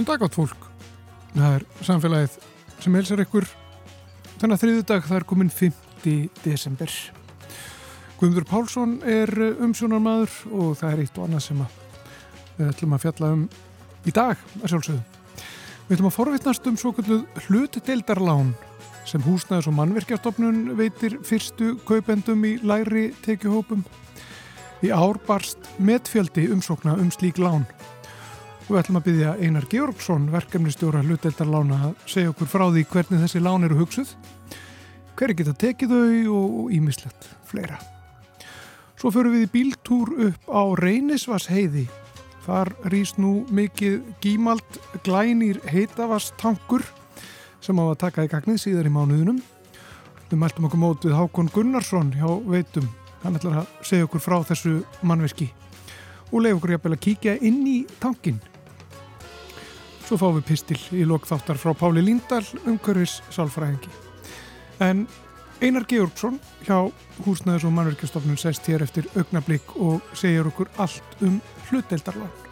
Góðan dag átt fólk. Það er samfélagið sem helsar ykkur þennan þriðu dag, það er komin 5. desember. Guðmundur Pálsson er umsjónarmadur og það er eitt og annað sem við ætlum að fjalla um í dag, að sjálfsögðu. Við ætlum að forvittnast um svo kalluð hlutdeildarlán sem húsnæðis og mannverkjastofnun veitir fyrstu kaupendum í læri tekjuhópum. Í ár barst metfjöldi umsókna um slík lán og við ætlum að byggja Einar Georgsson, verkefnistjóra hluteldarlána að segja okkur frá því hvernig þessi lán eru hugsuð, hverju geta tekið þau og ímislegt fleira. Svo förum við í bíltúr upp á Reynisvas heiði. Þar rýst nú mikið gímald glænir heitavastankur sem á að taka í gagnið síðar í mánuðunum. Við mæltum okkur mót við Hákon Gunnarsson hjá Veitum. Hann ætlar að segja okkur frá þessu mannverki og leif okkur jafnvel að kíkja inn í tankin Svo fáum við pistil í lokþáttar frá Páli Líndal, umhverfis sálfræðingi. En Einar Georgsson hjá Húsnæðis og mannverkjastofnun sest hér eftir augnablík og segir okkur allt um hlutdeildarlán.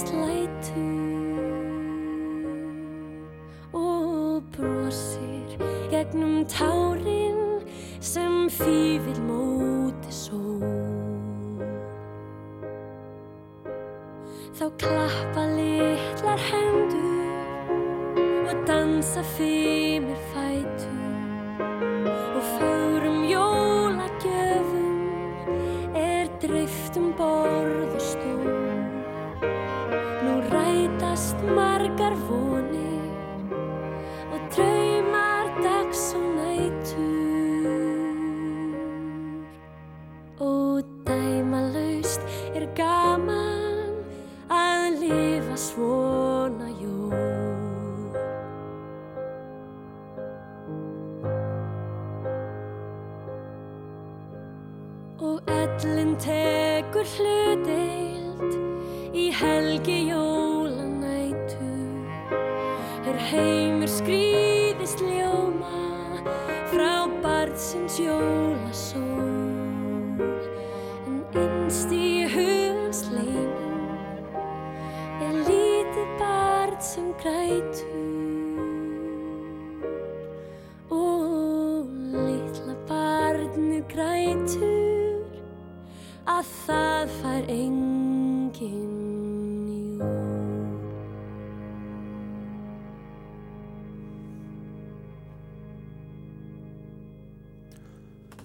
Lætur og brosir gegnum tárin sem fýfil móti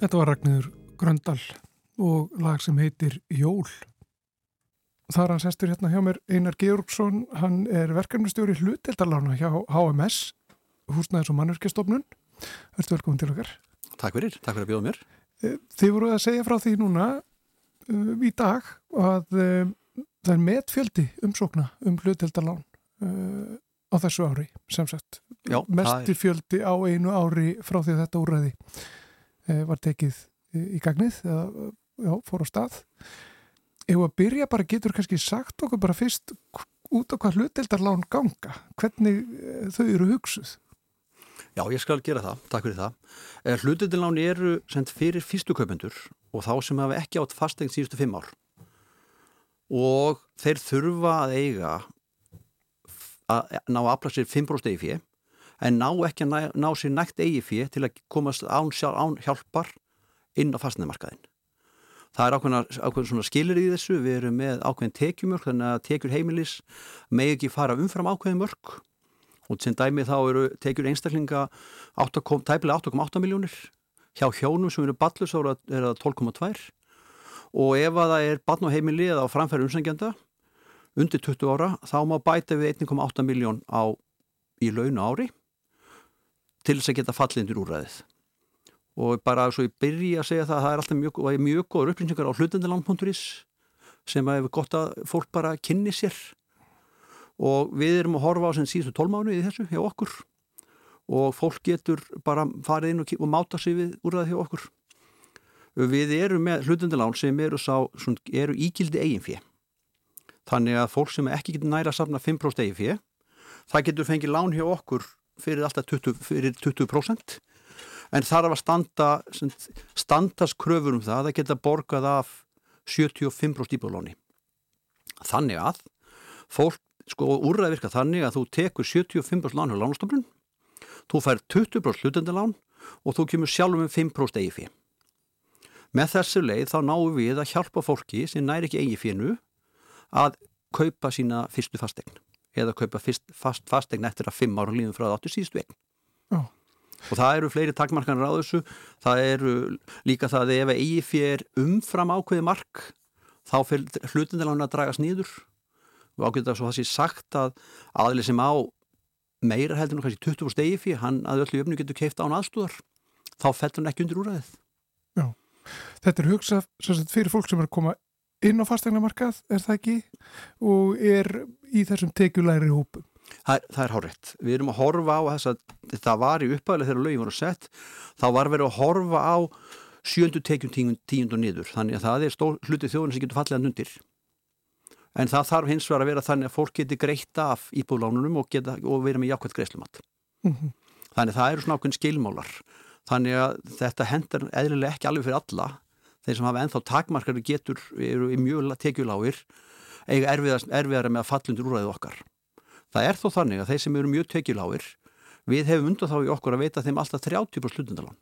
Þetta var Ragnir Gröndal og lag sem heitir Jól. Það er hann sestur hérna hjá mér Einar Georgsson, hann er verkefnustjóri hluteldarlána hjá HMS, húsnæðis og mannverkjastofnun. Verður velkomin til okkar. Takk fyrir, takk fyrir að bjóða mér. Þið voru að segja frá því núna uh, í dag að um, það er metfjöldi umsókna um hluteldarlán uh, á þessu ári sem sagt. Já, Mesti er... fjöldi á einu ári frá því að þetta úræði uh, var tekið í gagnið eða já, fór á stað. Ef að byrja bara getur kannski sagt okkur bara fyrst út á hvað hluteldarlán ganga, hvernig þau eru hugsuð? Já, ég skal gera það, takk fyrir það. Eh, Hluteldarlán eru sendt fyrir fyrstu kaupendur og þá sem hafa ekki átt fastegn síðustu fimm ár og þeir þurfa að eiga að ná að afla sér 5% eigi fyrir en ná ekki að ná, ná sér nægt eigi fyrir til að komast án, án hjálpar inn á fastnæðmarkaðin. Það er ákveðin, skilir í þessu, við erum með ákveðin tekjumörk þannig að tekjur heimilis með ekki fara umfram ákveðin mörk. Og sem dæmi þá eru tekjur einstaklinga 8, tæpilega 8,8 miljónir hjá hjónum sem eru ballus ára er það 12,2 og ef að það er barn og heimili eða á framfæri umsengjanda undir 20 ára þá má bæta við 1,8 miljón í launu ári til þess að geta fallindur úrræðið. Og bara svo ég byrji að segja það að það er alltaf mjög, mjög góður upplýsingar á hlutendaland.is sem að hefur gott að fólk bara kynni sér. Og við erum að horfa á sem síðustu tólmánu í þessu hjá okkur. Og fólk getur bara farið inn og, og máta sig við úrræði hjá okkur. Við erum með hlutundilán sem eru, sá, svona, eru ígildi eiginfið þannig að fólk sem ekki getur næra að safna 5% eiginfið það getur fengið lán hjá okkur fyrir alltaf 20%, fyrir 20% en þarf að standa standast kröfur um það að geta borgað af 75% íbúðlóni þannig að fólk, sko, úrræði virka þannig að þú tekur 75% lán hjá lánastofnun þú fær 20% hlutendalán og þú kemur sjálfur með 5% eiginfið Með þessu leið þá náum við að hjálpa fólki sem næri ekki eigi fínu að kaupa sína fyrstu fastegn eða kaupa fyrst, fast fastegn eftir að fimm ára líðum frá það áttu síðustu einn. Oh. Og það eru fleiri takmarkanar á þessu, það eru líka það að ef eigi fyrir umfram ákveði mark þá fyrir hlutindilána að dragast nýður og ákveða svo það sé sagt að aðlið sem á meira heldur nú kannski 20% eigi fyrir hann að öllu öfnu getur keift án aðstúðar þá fellur hann ekki undir úræðið. Já. Þetta er hugsað fyrir fólk sem er að koma inn á fastegnamarkað, er það ekki? Og er í þessum tekjulæri hópum? Það, það er hárætt. Við erum að horfa á þess að þetta var í uppæðilega þegar lögjum voru sett, þá var verið að horfa á sjöndu tekjum tíund, tíund og niður. Þannig að það er stór hluti þjóðun sem getur fallið að nundir. En það þarf hins vegar að vera þannig að fólk geti greitt af íbúðlánunum og, geta, og vera með jákvæmt greiðslumat. Mm -hmm. Þannig að það eru svona ákveðin skilmálar. Þannig að þetta hendar eðlilega ekki alveg fyrir alla. Þeir sem hafa enþá takmarkari getur, eru mjög tekjulágir, eiga erfiðara með að fallundur úræðið okkar. Það er þó þannig að þeir sem eru mjög tekjulágir, við hefum undan þá í okkur að veita þeim alltaf 30% slutundalán.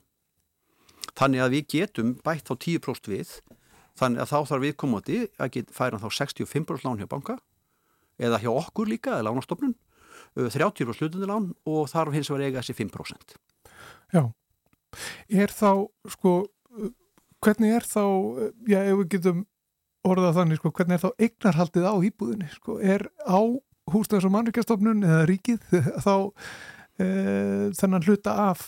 Þannig að við getum bætt þá 10% við, þannig að þá þarf viðkomandi að get, færa þá 65% lán hjá banka, eða hjá okkur líka, eða lánastofnun, 30% slutundalán og þarf hins vegar eiga þessi 5%. Já. Er þá, sko, hvernig er þá, já, ef við getum orðað þannig, sko, hvernig er þá eignarhaldið á íbúðinni, sko, er á húsdags- og mannríkjastofnun eða ríkið þá e, þennan hluta af,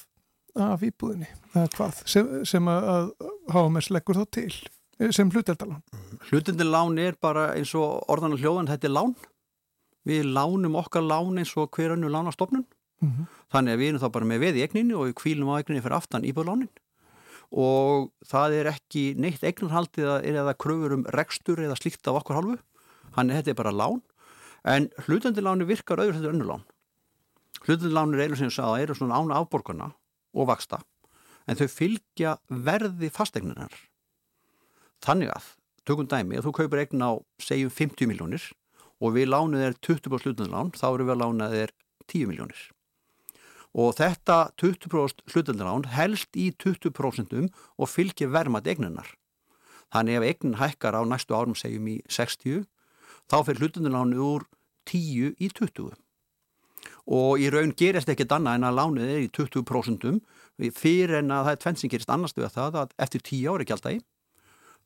af íbúðinni, eða hvað, sem, sem að, með sleggur þá til, sem hluteldalán? Hluteldalán er bara eins og orðanar hljóðan, þetta er lán. Við lánum okkar lán eins og hverjannu lánastofnun Mm -hmm. Þannig að við erum þá bara með veð í egninni og við kvílum á egninni fyrir aftan íbúðlánin og það er ekki neitt egnarhaldið að er eða kröfur um rekstur eða slíkt af okkur halvu hann er þetta bara lán. En hlutendiláni virkar öðru þetta önnulán hlutendiláni er einu sem að eru svona ána afborgarna og vaksta en þau fylgja verði fastegninar þannig að tökum dæmi að þú kaupir egnin á segjum 50 miljónir og við lánuð er 20% hlutendilán þá eru við að lána þér 10 miljónir og þetta 20% hlutendarlán helst í 20% og fylgir vermað eignunar. Þannig ef eignin hækkar á næstu árum segjum í 60 þá fyrir hlutendarlánu úr 10 í 20. Og í raun gerist ekkert annað en að lánuð er í 20% fyrir en að það er tvenn sem gerist annars við það að eftir 10 ári í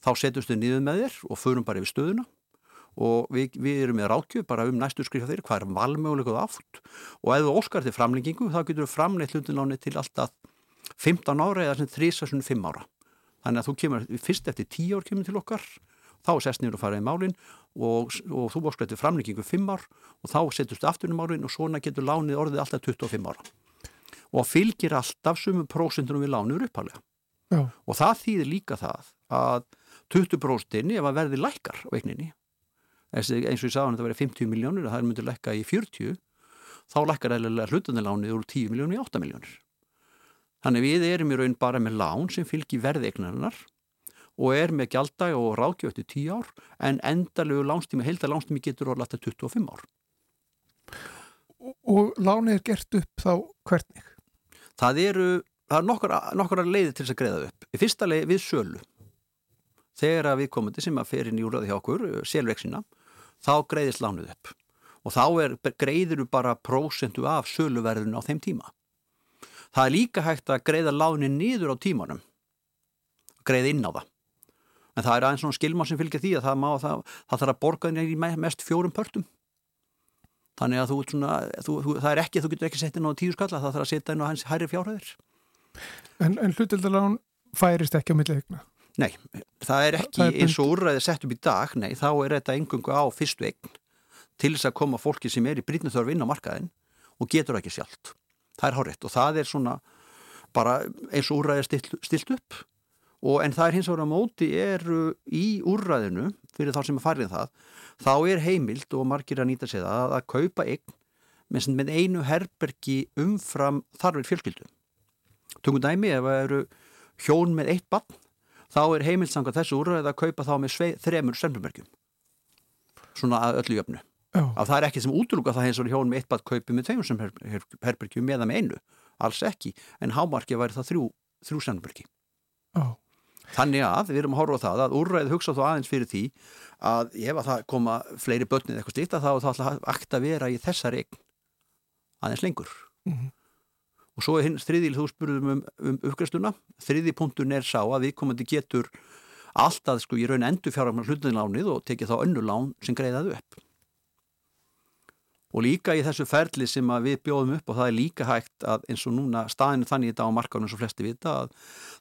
þá setjumstu niður með þér og förum bara yfir stöðuna og við, við erum með rákjöf bara um næstu skrifa þeirri hvað er valmöguleikuð aft og ef þú óskar til framlengingu þá getur við framleitt hlutinláni til alltaf 15 ára eða 3-5 ára. Þannig að þú kemur fyrst eftir 10 ár kemur til okkar þá sest niður og farið í málinn og, og þú áskrættir framlengingu 5 ár og þá setustu aftur í málinn og svona getur lánið orðið alltaf 25 ára. Og fylgir alltaf sumum prósentunum við lánur uppalega Já. og það þýðir líka það að 20% ef að verði lækkar á eigninni eins og ég sagði hann að það verið 50 miljónir og það er myndið lækka í 40 þá lækkar eða hlutunarlánið úr 10 miljónir í 8 miljónir þannig við erum í raun bara með lán sem fylgir verðeignarinnar og er með gjalddag og ráðgjöfti 10 ár en endalegu lánstími, heildar lánstími getur orðið alltaf 25 ár Og, og lánið er gert upp þá hvernig? Það eru, það er nokkura, nokkura leiði til þess að greiða upp. Í fyrsta leið við sölu. Þegar að við komandi sem að fer inn í úrraði hjá okkur, selveksina, þá greiðist lánuð upp. Og þá er, greiðir við bara prósentu af söluverðinu á þeim tíma. Það er líka hægt að greiða lánin nýður á tímanum. Greiða inn á það. En það er aðeins svona skilmá sem fylgir því að það, má, það, það þarf að borga inn í mest fjórum pörtum. Þannig að þú, svona, þú, þú, það er ekki, þú getur ekki sett inn á tíu skalla, það þarf að setja inn á hans hæri fjárhæðir. En, en hlutildalán færist ekki á milliðegna? Nei, það er ekki það er eins og úrræði sett upp í dag, nei, þá er þetta engungu á fyrstu eign til þess að koma fólki sem er í brýtnuþörf inn á markaðin og getur ekki sjálft. Það er hárétt og það er svona bara eins og úrræði stilt, stilt upp og en það er hins vegar á móti eru í úrræðinu fyrir þá sem er farið það þá er heimild og margir að nýta sig það að kaupa eign með, með einu herbergi umfram þarfir fjölskyldu. Tungum dæmi ef það eru hjón með eitt bann þá er heimilsanga þessu úrræði að kaupa þá með svei, þremur semlumerkjum svona að öllu jöfnu að það er ekki sem útlúka það hins og hjón með eitt bann kaupi með tveimur semlumerkjum meða með einu, alls ekki en hámarki væri það þrjú, þrjú semlumerki oh. Þannig að við erum að horfa á það að úrræðið hugsa þá aðeins fyrir því að ef að það koma fleiri börnið eitthvað stýtt að þá alltaf að vera í þessar eign aðeins lengur. Mm -hmm. Og svo er hinn þriðil þú spurðum um, um uppgræstuna. Þriði punktun er sá að við komandi getur alltaf sko í raun endur fjárhagnar hlutinlánið og tekið þá önnu lán sem greiðaðu upp. Og líka í þessu ferli sem við bjóðum upp og það er líka hægt að eins og núna staðinu þannig þetta á markanum sem flesti vita að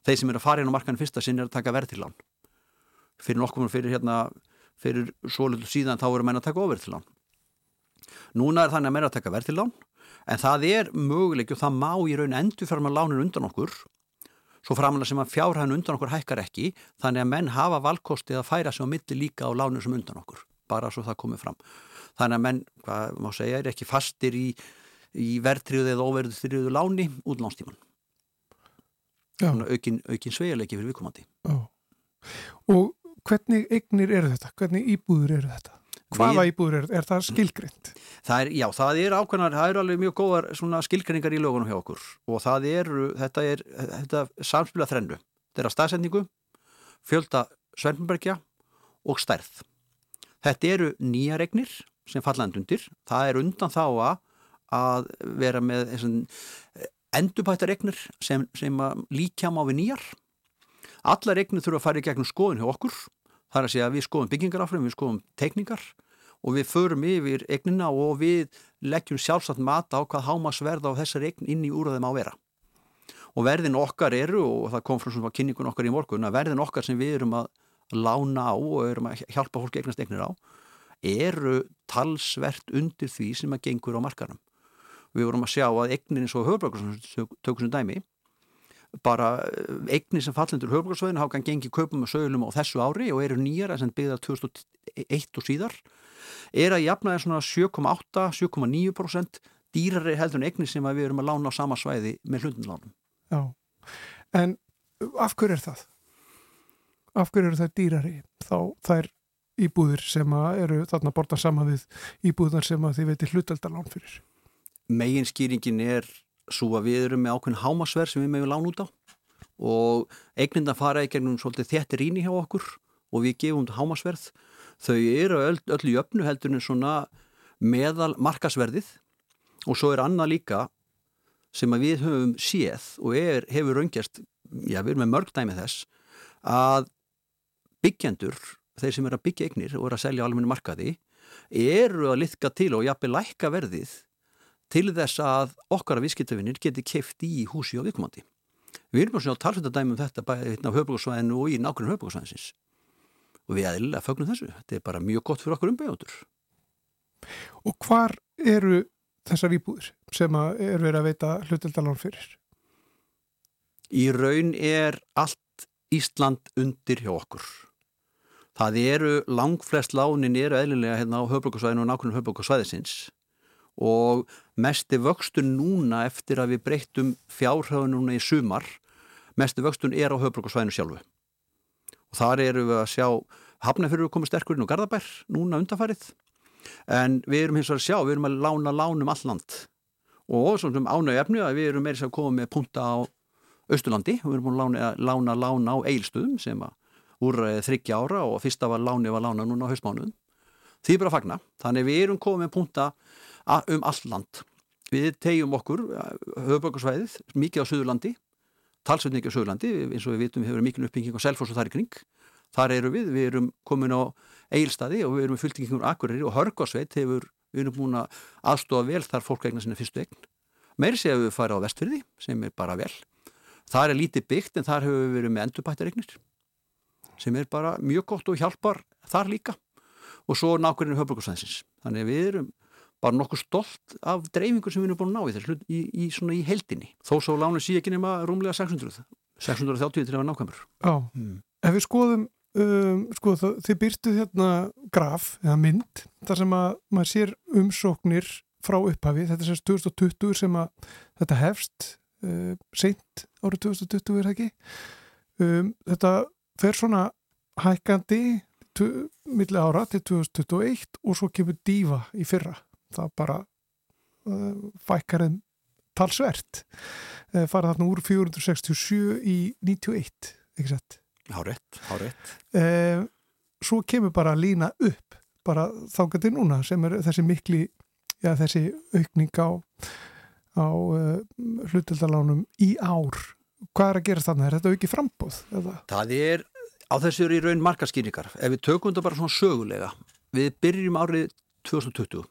þeir sem eru að fara inn á markanum fyrsta sinn er að taka verðtilán. Fyrir nokkuð fyrir hérna, fyrir svo lutu síðan þá eru menn að taka ofverðtilán. Núna er þannig að menn að taka verðtilán en það er möguleik og það má í raun endur fyrir að lánin undan okkur. Svo framlega sem að fjárhæðin undan okkur hækkar ekki þannig að menn hafa valkosti að færa sig á milli líka á lánin sem undan okkur bara svo það komið fram. Þannig að menn, hvað má segja, er ekki fastir í, í verðtriðu eða óverðtriðu láni út lánstíman aukin, aukin sveigjalegi fyrir viðkomandi. Og hvernig eignir eru þetta? Hvernig íbúður eru þetta? Hvaða íbúður þetta? Er það skilgrind? Það er, já, það er ákveðnar, það eru alveg mjög góðar skilgrinningar í lögunum hjá okkur og það eru, þetta er þetta samspila þrennu, þetta er að staðsendingu fjölda Svernbergja og stærð Þetta eru nýja regnir sem fallandundir. Það er undan þá að vera með endurbættar regnir sem, sem líkjám á við nýjar. Alla regnir þurfa að fara í gegnum skoðun hjá okkur. Það er að segja að við skoðum byggingaraflum, við skoðum teikningar og við förum yfir regnina og við leggjum sjálfsagt mat á hvað hámasverð á þessar regn inn í úrðum á vera. Og verðin okkar eru, og það kom frá svona kynningun okkar í morgun, að verðin okkar sem við erum að lána á og erum að hjálpa fólki eignast eignir á eru talsvert undir því sem að gengur á markarum. Við vorum að sjá að eignir eins og höfbrukarstökum dæmi bara eh, eignir sem fallendur höfbrukarstöðin hafa gengið kaupum og sögulum á þessu ári og eru nýjar sem byggða 2001 og síðar er að jafna er svona 7,8-7,9% dýrari heldur en eignir sem við erum að lána á sama svæði með hlundinlánum. Já, en af hverju er það? Af hverju eru það dýrari? Þá það er íbúðir sem eru þarna borta sama við íbúðar sem að þið veitir hlutaldalán fyrir? Megin skýringin er svo að við erum með ákveðin hámasverð sem við meðum lán út á og eignindan fara í gegnum svolítið þettir íni hjá okkur og við gefum þetta hámasverð. Þau eru öll, öll í öfnu heldur en svona meðal markasverðið og svo er annað líka sem að við höfum séð og er, hefur raungjast, já við erum með mörg dæmi þess að byggjandur þeir sem er að byggja eignir og er að selja almenni markaði eru að litka til og jafnveg lækka verðið til þess að okkar að viðskiptafinnir geti keift í húsi og viðkomandi. Við erum svona að talsvita dæmi um þetta bæði hérna á höfbrukarsvæðinu og í nákvæmlega höfbrukarsvæðinsins. og við eðlilega fögnum þessu. Þetta er bara mjög gott fyrir okkur umbegjóndur. Og hvar eru þessar íbúðir sem er verið að veita hlutildalán fyrir? Í raun er allt Ísland undir hjá okkur. Það eru langflest lánin eru eðlilega hérna á höfbrukarsvæðinu og nákvæmlega höfbrukarsvæðisins og mesti vöxtun núna eftir að við breyttum fjárhauðun núna í sumar mesti vöxtun er á höfbrukarsvæðinu sjálfu og þar eru við að sjá hafnafyrir komum sterkurinn og gardabær núna undanfarið en við erum hins að sjá, við erum að lána lánum all land og svona ánægja efni að við erum meira að koma með punta á Östurlandi, við erum að lána, lána, lána á eilstöðum sem að úr þryggja ára og fyrsta var láni var lána núna á hausmánuðum. Því bara fagna. Þannig við erum komið með punta um allt land. Við tegjum okkur höfbökkarsvæðið mikið á Suðurlandi, talsveit mikið á Suðurlandi, eins og við vitum við hefur mikil uppbygging á Selfors og þar í kring. Þar eru við, við erum komin á eilstaði og við erum fulltingingur akkurir og Hörgarsveit hefur, við erum búin að aðstofa vel þar fólk eignar sinna fyrstu eign. Meiri sé að við fara á vestfyrði sem er bara vel. Það er lítið byggt en þar hefur við verið með endurbættaregnir sem er bara mjög gott og hjálpar þar líka og svo nákvæmlega höfbrukarsvæðsins. Þannig að við erum bara nokkuð stolt af dreifingur sem við erum búin að ná í þessu í, í, svona í heldinni. Þó svo lánu síðan ekki nema rúmlega 600. 630 til að nákvæmur. Já, mm. ef við skoðum, um, sko það, þið byrtuð hérna graf eða mynd þar sem að maður sér umsóknir frá upphafi, þetta sérst 2020 sem að þetta hefst uh, seint árið 2020 er það ekki. Um, þetta fer svona hækandi milli ára til 2021 og svo kemur dífa í fyrra það bara uh, fækkar en talsvert uh, fara þarna úr 467 í 91 ekki sett Hárétt, hárétt uh, Svo kemur bara lína upp bara þákandi núna sem er þessi mikli já, þessi aukning á, á hlutildalánum í ár hvað er að gera þannig? Er þetta aukið frambóð? Eða? Það er á þessu er í raun markaskýringar ef við tökum þetta bara svona sögulega við byrjum árið 2020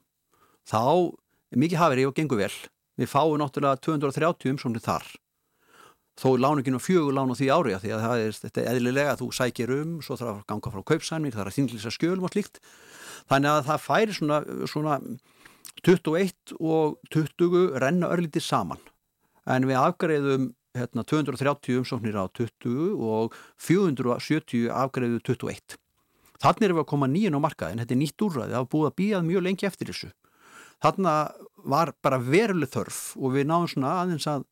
þá er mikið haferi og gengur vel. Við fáum náttúrulega 230 umsóknir þar. Þó er láninginu fjögur lán á því ári því að það er þetta eðlilega að þú sækir um svo þarf að ganga frá kaupsæmning er að þinglisa skjölum og slíkt. Þannig að það færi svona, svona 21 og 20 renna örlítið saman. En við afgreðum hérna, 230 umsóknir á 20 og 470 afgreðu 21. Þannig erum við að koma nýjan á markaðin, þetta er nýtt úrræði, það var búið að býjað mjög lengi eftir þessu. Þannig var bara veruleg þörf og við náðum svona aðeins að,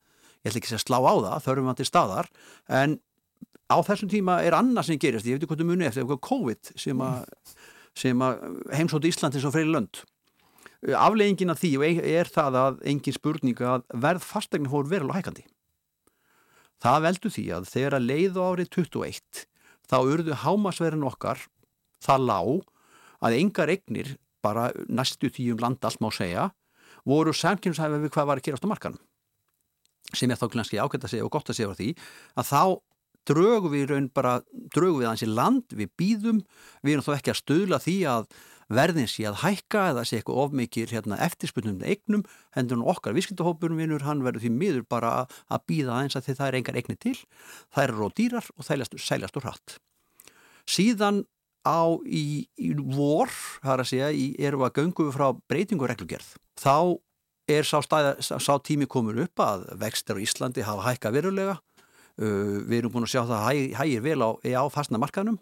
ég ætla ekki að slá á það, þörfum að til staðar, en á þessum tíma er annað sem gerist, ég veit ekki hvað það muni eftir, eitthvað COVID sem að, að heimsóti Íslandins og freyri lönd. Afleggingin af því er það að engin spurning að verð fastegni fór verulega hækandi. Það veldu því að þegar að leiðu árið 21 þá urðu hámasverðin okkar það lág að engar egnir, bara næstu tíum land allt má segja, voru samkynnsæfið við hvað var að gerast á markanum. Sem ég þá glanski ákveðt að segja og gott að segja á því að þá drögu við raun bara, drögu við hansi land, við býðum, við erum þó ekki að stöðla því að verðin sé að hækka eða sé eitthvað ofmikið hérna, eftirspunnum eignum, hendur okkar visskildahópurum vinnur, hann verður því miður bara að býða aðeins að því það er engar eigni til það eru rót dýrar og sæljast úr hratt síðan á í, í vor það er að segja, í, erum við að göngu frá breytingu reglugerð. Þá er sá, stæða, sá tími komin upp að vextir á Íslandi hafa hækka verulega. Uh, við erum búin að sjá það hæ, hægir vel á, á fastna markanum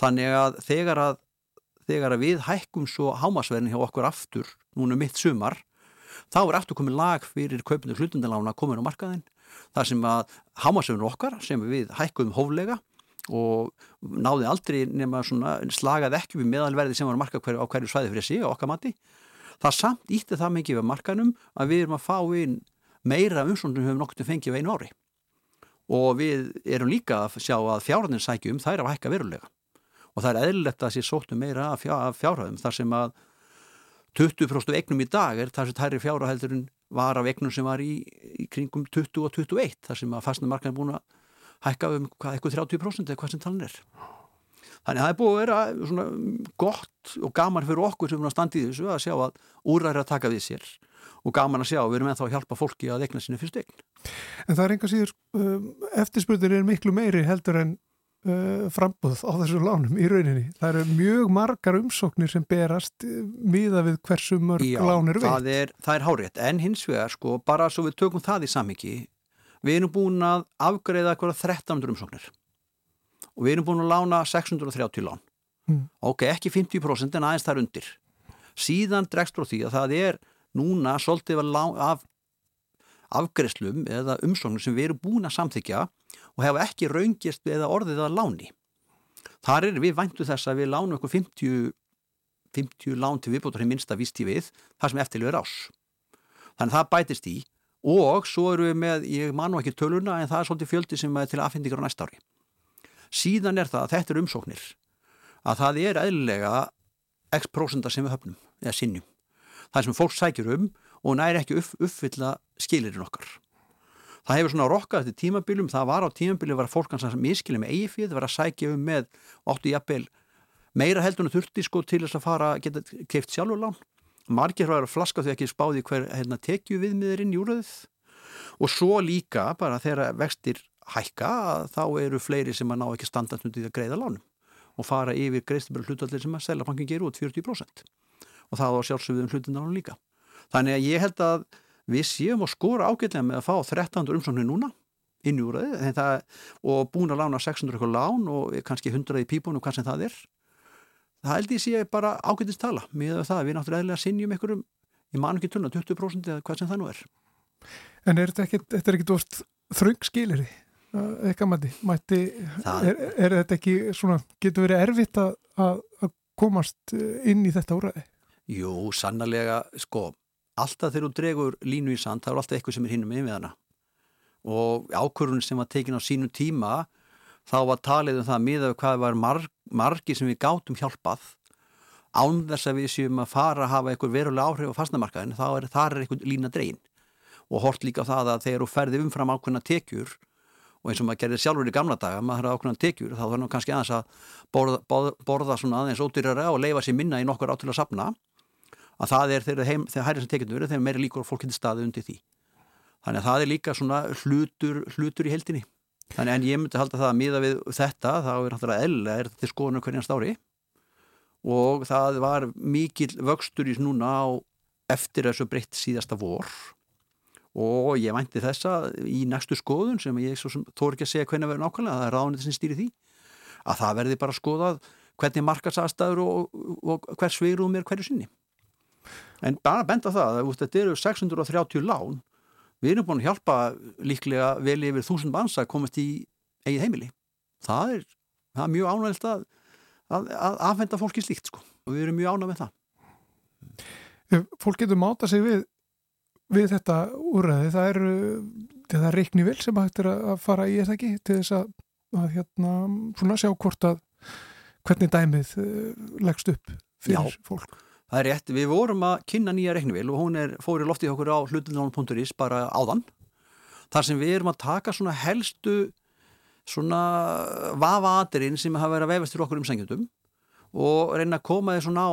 þannig að þegar að þegar við hækkum svo hámasverðin hjá okkur aftur núna um mitt sumar þá er aftur komið lag fyrir kaupinu hlutundalána komin á markaðin þar sem að hámasverðin okkar sem við hækkum hóflega og náði aldrei nema slagað ekki við meðalverði sem var marka hver, á hverju svæði fyrir sig og okkar mati. Það samt ítti það mikið við markanum að við erum að fá inn meira umsóndum höfum nokkur til fengið við einu ári. Og við erum líka að sjá að fjárhundin sækjum þær er að hækka verulega. Og það er eðlilegt að sér sóttu meira af fjárhæðum þar sem að 20% eignum í dag er þar sem tæri fjárhæðurinn var af eignum sem var í, í kringum 20 og 21 þar sem að fastnamarkaðin er búin að hækka um hvað, eitthvað 30% eða hvað sem talan er. Þannig að það er búið að vera svona gott og gaman fyrir okkur sem er að standa í þessu að sjá að úræðir að taka við sér og gaman að sjá að við erum ennþá að hjálpa fólki að egna sinni fyrst eign. En það er enga síður, um, eftirspurður er miklu meiri heldur en uh, frambúð á þessu lánum í rauninni. Það eru mjög margar umsóknir sem berast uh, miða við hversu mörg Já, lán er það veitt. er, það er hárétt, en hins vegar sko, bara svo við tökum það í samhengi við erum búin að afgreiða eitthvað 1300 umsóknir. Og við erum búin að lána 630 lán. Mm. ok, ekki 50% en aðeins þar undir. Síðan dregst frá því að það er núna svolítið af lá- af afgreiðslum eða umsóknir sem við erum búin að samþykja og hefa ekki raungist eða orðið að láni. Þar er við væntu þess að við lánum eitthvað 50 50 lán til viðbótar í minnsta vísti við það sem eftirlögur ás þannig að það bætist í og svo eru við með, ég man nú ekki töluna en það er svolítið fjöldi sem er til aðfindingar á næsta ári. Síðan er það að þetta er umsóknir að það er eðlilega x prósenda sem við höfnum eða sinnjum það sem fólk sækjur um og næri ekki upp, uppfylla skilirinn okkar. Það hefur svona rokkað þetta tímabilum það var á tímabilum var fólk hans að miskili með eigi fyrir það var að sækja um með áttu jafnvel meira heldur en þurfti sko til þess að fara geta keift sjálfur lán margir var að flaska þau ekki spáði hver hérna, tekju viðmiðurinn júröðið og svo líka bara þegar vextir hækka þá eru fleiri sem að ná ekki standardnundið að greiða lánum og fara yfir greiðstibæra hlutallir sem að seljabankin gerur út 40% og það á sjálfsögðum hlutindanum líka. Þannig að ég held að við séum að skora ágætlega með að fá 1300 umsóknir núna inn í úröði og búin að lána 600 eitthvað lán og kannski 100 í pípunum hvað sem það er það held ég sé bara ágætist tala með það við náttúrulega sinjum einhverjum ég man ekki tölna 20% eða hvað sem það nú er En er þetta ekkit, þetta er ekkit orst þröng skiliri? Eitthvað mætti, mætti Það- er, er þetta ekki svona, getur verið erfitt að, að, komast inn í þetta úræði? Jú, sannarlega, sko alltaf þegar þú dregur línu í sand það er alltaf eitthvað sem er hinnum með hana og ákvörðun sem var tekin á sínum tíma þá var talið um það að miða við hvað var marg, margi sem við gátum hjálpað án þess að við séum að fara að hafa eitthvað verulega áhrif á fastnamarkaðin þá er þar er eitthvað lína dregin. Og hort líka það að þegar þú ferði umfram ákveðna tekjur og eins og maður gerði sjálfur í gamla daga, maður har ákveðna tekjur þá þannig kannski aðeins að borða, borða, borða svona aðeins ódýrara og leifa sér minna í nokkur átil að sapna að það er þegar, heim, þegar hærið sem tekjum verið þegar meiri líkur fólk getur staðið undir því. Þannig að það er líka svona hlutur, hlutur í heldinni þannig en ég myndi halda það að miða við þetta þá er náttúrulega eðla er þetta til skoðunum hverjans ári. Og það var mikil vöxtur í núna á eftir þessu breytt síðasta vor. Og ég vænti þessa í næstu skoðun sem ég þór ekki að segja hvernig verður nákvæmlega, það er ráðnið sem stýri því að það verði bara skoðað hvernig markasastæður og, og hvers sveirum er hverju sinni. En bara benda það að þetta eru 630 lán við erum búin að hjálpa líklega vel yfir þúsund manns að komast í eigið heimili það er, það er mjög ánægilt að, að, að afhenda fólki slíkt sko og við erum mjög ánæg með það fólk getur máta sig við, við þetta úræði, það er, það er reikni vel sem hægt er að fara í þetta ekki til þess að, að hérna, svona sjá hvort að hvernig dæmið uh, leggst upp fyrir Já. fólk. Það er rétt, við vorum að kynna nýja reiknivél og hún er, fór í loftið okkur á hlutunlán.is bara áðan þar sem við erum að taka svona helstu svona vafa-atirinn sem hafa verið að vefast fyrir okkur um sengjundum og reyna að koma þeir svona á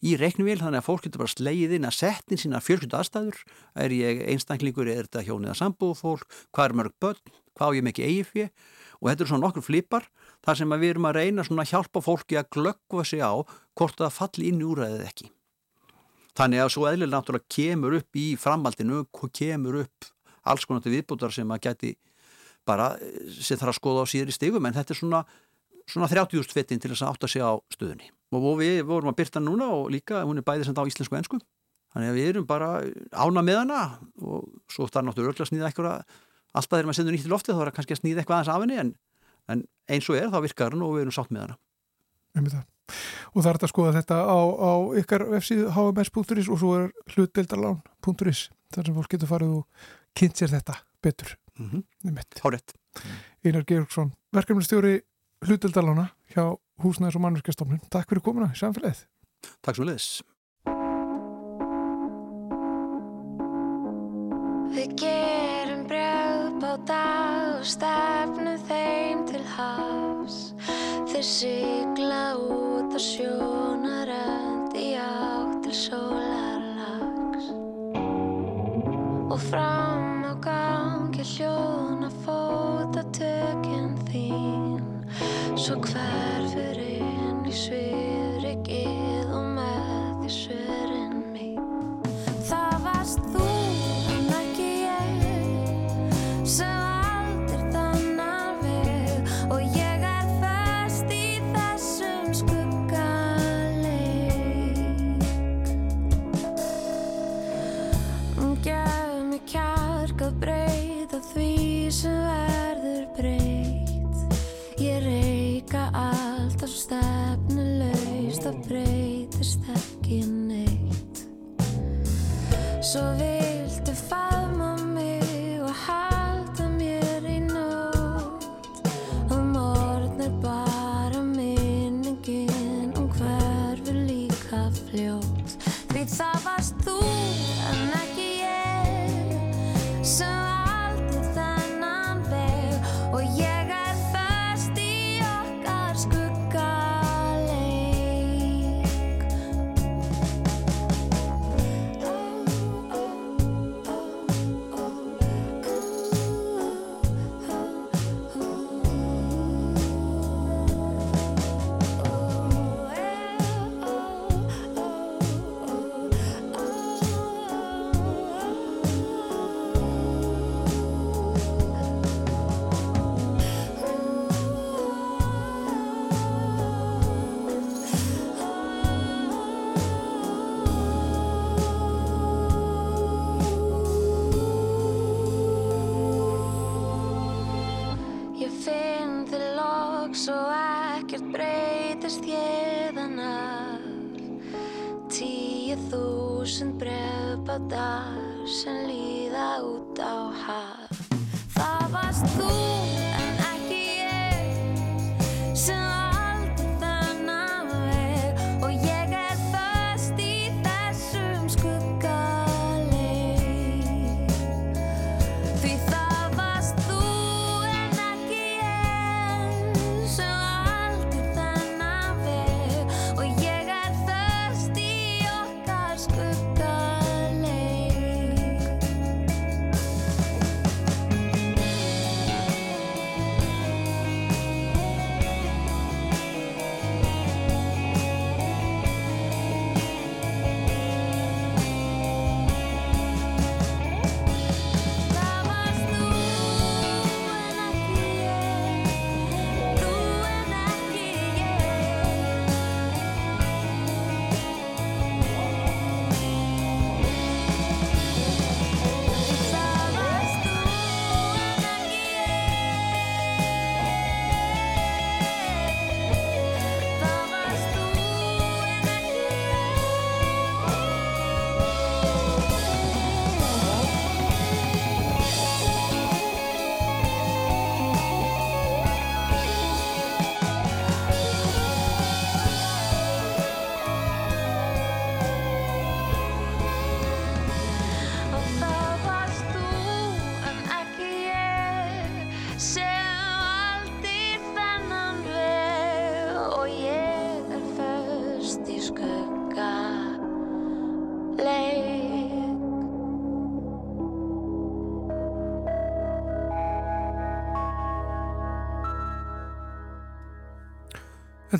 í reiknivél þannig að fólk getur bara slegið inn að setja inn sína fjölskyldu aðstæður er ég einstaklingur, er þetta hjónið að sambúð fólk, hvað er mörg börn, hvað á ég mikið eigi fyrir og þetta eru svona nokkur flipar þar sem við erum að reyna að hjálpa fólki að glöggva sig á hvort það falli inn í úræðið ekki. Þannig að svo eðlilega náttúrulega kemur upp í framhaldinu, kemur upp alls konar til viðbútar sem að geti bara sem þarf að skoða á síður í stigum en þetta er svona, svona 30.000 fettin til þess að átta sig á stöðunni. Og við vorum að byrta núna og líka hún er bæðið sem það á íslensku og ennsku. Þannig að við erum bara ána með hana og svo þarf náttúrulega að snýða eitthvað alltaf þegar maður sendur nýtt í loftið þá er það kannski að snýða eitthvað aðeins af henni en, en eins og er þá virkar hann og við erum sátt með hana. Og það er þetta að skoða þetta á, á ykkar websíðu hms.is og svo er hlutdeildarlán.is þar sem fólk getur farið og kynnt sér þetta betur. Mm -hmm. Hárett. Einar Georgsson, verkefnistjóri hlutdeildarlána hjá Húsnæðis og mannverkjastofnun. Takk fyrir komuna í samfélagið. Takk svo leiðis. Við gerum brjáðbáta og stefnum þeim til hafs Þeir sigla út á sjónarönd í átt til sólarlags. Og fram á gangi hljóna fóta tökinn þín. Svo hverfur inn í svifrikið og með því svörin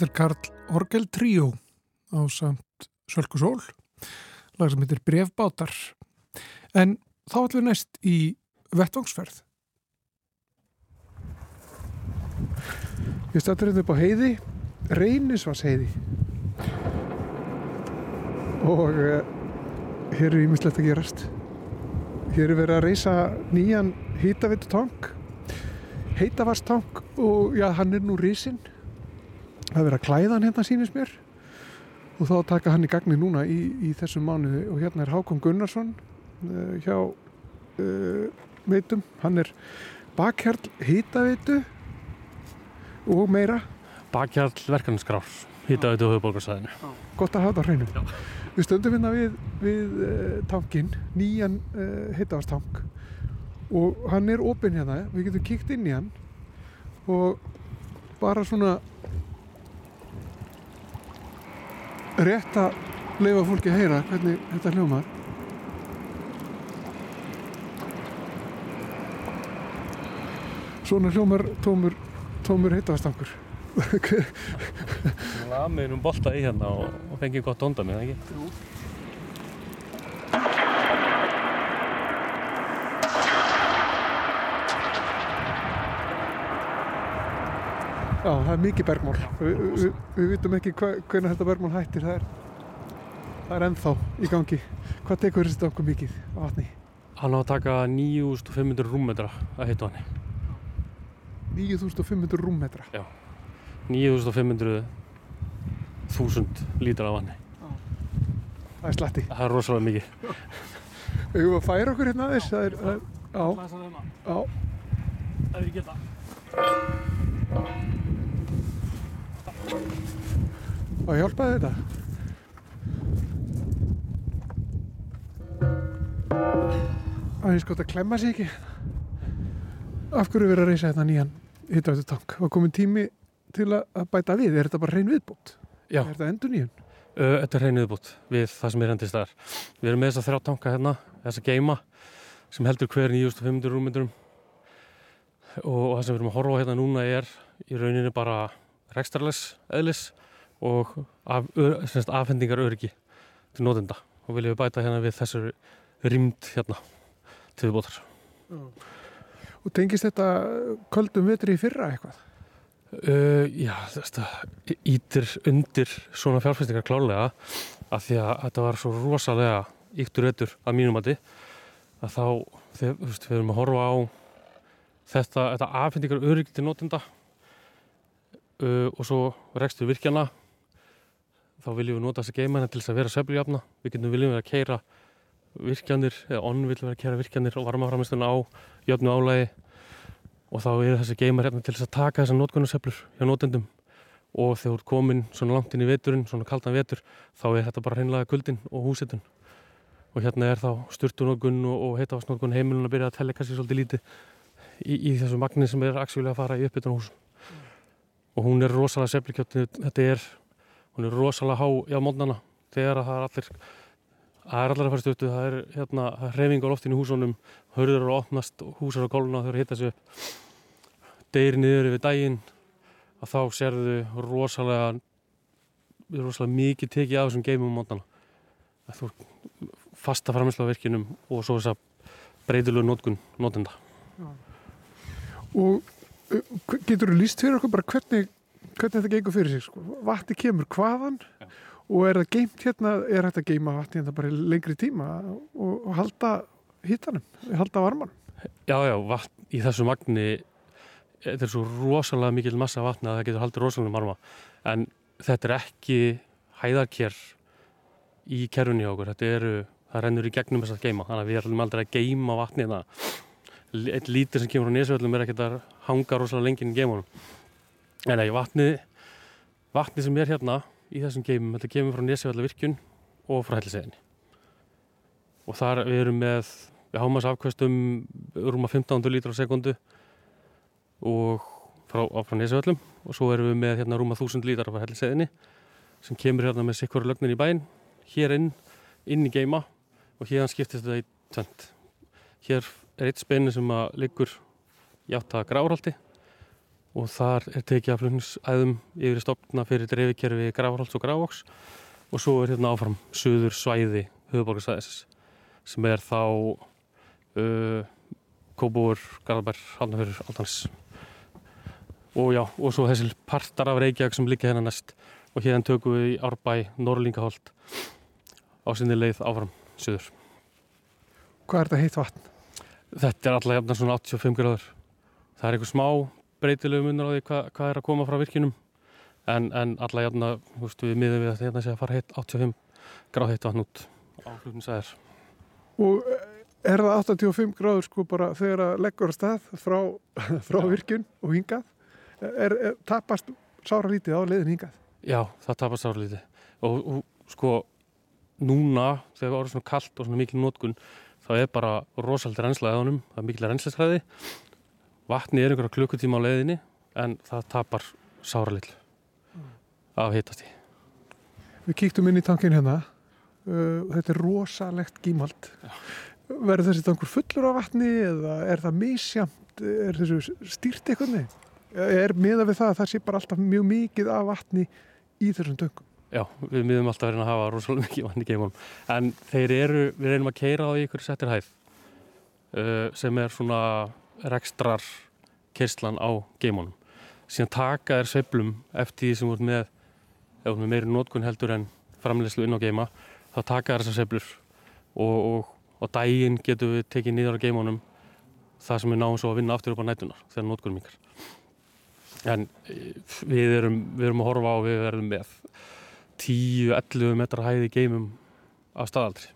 Þetta er Karl Orgel Tríó á samt Sölku Sól, lag sem heitir Brefbátar. En þá ætlum við næst í vettvangsferð. Ég stættur hérna upp á heiði, Reynisvars heiði. Og uh, hér er ímislegt að gerast. Hér er verið að reysa nýjan hýtavitutang, heitavastang og já, hann er nú risinn það er verið að klæða hann hérna sínist mér. Og þá taka hann í gagni núna í, í þessum mánuði. Og hérna er Hákon Gunnarsson uh, hjá uh, veitum, hann er bakhjarl hýtaveitu og meira. Bakkjarl verkefnisgrár, hýtaveitu og höfuborgarsæðinu. gott að hafa þetta á hreinu. Við stöndum hérna við, við uh, tankin nýjan uh, heitavastang og hann er opinn hérna. Við getum kíkt inn í hann. Og bara svona rétt að leifa fólki að heyra hvernig þetta hljómar. Svona hljómar tómur, tómur heitavastangur Lamið um bolta í hérna og, og fengið gott onda með, ekki? Já, það er mikið bergmál. Vi, vi, við vitum ekki hva, hvernig þetta bergmál hættir. Það er, það er ennþá í gangi. Hvað tekur þessi tankur mikið á vatni? Hann á að taka 9500 rúmmetra að hitta hann. 9500 rúmmetra. 9500 þúsund lítra af vatni. Það er slatti. Það er rosalega mikið. Við höfum að færa okkur hérna aðeins. Það er, það er, já, já. Það er ekki þetta. Og hjálpaði þetta? Það er sko að klemma sig ekki. Af hverju verið að reysa þetta nýjan hittvættu tank? Var komin tími til að að bæta við? Er þetta bara reyn viðbútt? Já. Er þetta endur nýjun? Uh, þetta er hreinuð bútt við það sem er hendist þar. Við erum með þessa þrjá tanka hérna, þessa geima sem heldur hver 9500 rúmmetrum og, það sem við erum að horfa hérna núna er í rauninni bara rekstarles eðlis og af, semst, afhendingar öryggi til notenda og viljum við bæta hérna við þessu rýmd hérna til viðbótar. Og tengist þetta köldum vetri í fyrra eitthvað? Uh, já, þetta ítir undir svona fjárfæstingar klálega af því að þetta var svo rosalega yktur öttur að mínum mati að þá, þú veist, við erum að horfa á þetta, þetta afhendingar öryggi til notenda uh, og svo rekstur virkjana. Þá viljum við nota þessa geimana til þess að vera sveifljafna við getum viljum við að keira virkjanir eða onn viljum við að keira virkjanir og varmaframistuna á jöfnu álægi og þá eru þessi geimar hérna til þess að taka þessar notkunarseflur hjá notendum. Og þegar þú ert komin svona langt inn í veturinn, svona kaldan vetur þá er þetta bara hreinlega kuldin og húsitun og hérna er þá styrtunótkun og, og heitavastnótkun heimilun að byrja að tella kannski svolítið lítið í, í þessu magni sem er aksjóðlega að fara í uppbytun hús og hún er rosalega seflikjötni, þetta er hún er rosalega há á mótnana þegar að það er allir það er allir að fara stuttu, það er hérna hreyfing á loftinu í húsunum, hörður eru að opnast hús eru að gólna og þau eru að hitta upp. Deyri niður yfir daginn að þá sérðu rosalega rosalega mikið tekið af þessum geimum mótana að þú fasta framherslu á virkinum og svo þess að breytilegu nótkun nótenda Og uh, getur þú líst fyrir okkur bara hvernig, hvernig þetta gengur fyrir sig? Sko? Vatni kemur hvaðan og er það geimt hérna, er þetta geima vatni hérna bara lengri tíma og, og halda hittanum, halda varmanum? Já, já, vatn í þessu magni þetta er svo rosalega mikil massa vatni að það getur haldið rosalega marma en þetta er ekki hæðarkér í kerfunni okkur þetta eru, það rennur í gegnum þess að geima þannig að við erum aldrei að geima vatni það eitt lítur sem kemur á nesvöldum er ekkert að hanga rosalega lengið í geimunum en nei, vatni vatni sem er hérna í þessum geimum, þetta kemur frá nesvölda virkun og frá helliseginni og þar við erum með við hámas afkvæstum rúma 15 lítur á sekundu og frá, frá nesvöllum og svo erum við með hérna rúma 1000 lítar af helliseginni sem kemur hérna með sikkvaru lögnin í bæinn hér inn, inn í geima og hérna skiptist þetta í tvent hér eitt spenni sem að liggur í átt að grárhaldi og þar er tekið af flutningsæðum yfir stopna fyrir dreifikerfi grárhalds og grávóks og svo er hérna áfram söður svæði höfuborgarsvæðis sem er þá uh, Kóbúur, Garðabær, Haldnafjörður, Altanis og já, og svo þessi partar af Reykjavík sem liggja hérna næst og hérna tökum við í Árbæ, Norrlingaholt á sinni leið áfram söður. Hvað er þetta heitt vatn? Þetta er alltaf jafnir svona 85 gráður. Það er einhver smá breytilegu munur á því hva, hvað er að koma frá virkinum en, en alltaf jafnir, þú veist, við miðum við að hérna sé að fara heitt 85 gráð heitt vatn út á flutnisæðir. Og eh, er það 85 gráður sko bara þegar að leggur að stað frá, frá virkun og hingað? Er, er, tapast sára lítið á leiðin hingað? Já, það tapast sárlítið og, og sko núna þegar það voru svona kallt og svona mikil nótkun þá er bara rosalega reynsla eða honum, það er mikil reynslæstræði vatni er einhverja klukkutíma á leiðinni en það tapar sáralill af hitasti Við kíktum inn í tankin hérna. Uh, þetta er rosalegt gímald. Verður þessi tankur fullur af vatni eða er það misjamt er þessu stýrt eitthvað er miða við það að það sé bara alltaf mjög mikið af vatni í þessum tökum Já, við miðum alltaf verið að hafa rosalega mikið vatn í geimunum. En þeir eru, við reynum að keira á ykkur settir hæð uh, sem er svona rekstrar kerslan á geimunum. Síðan taka þér sveiflum eftir því sem ert með, ef þú ert með meiri nótkun heldur en framleyslu inn á geima, þá taka þessar sveiflur og, og, og daginn getum við tekið niður á geimunum það sem við náum svo að vinna aftur upp á nætunar þegar nótkunum ykkar. En eh, við erum, við erum að horfa á við verðum með 10-11 metra hæði geimum af staðaldri.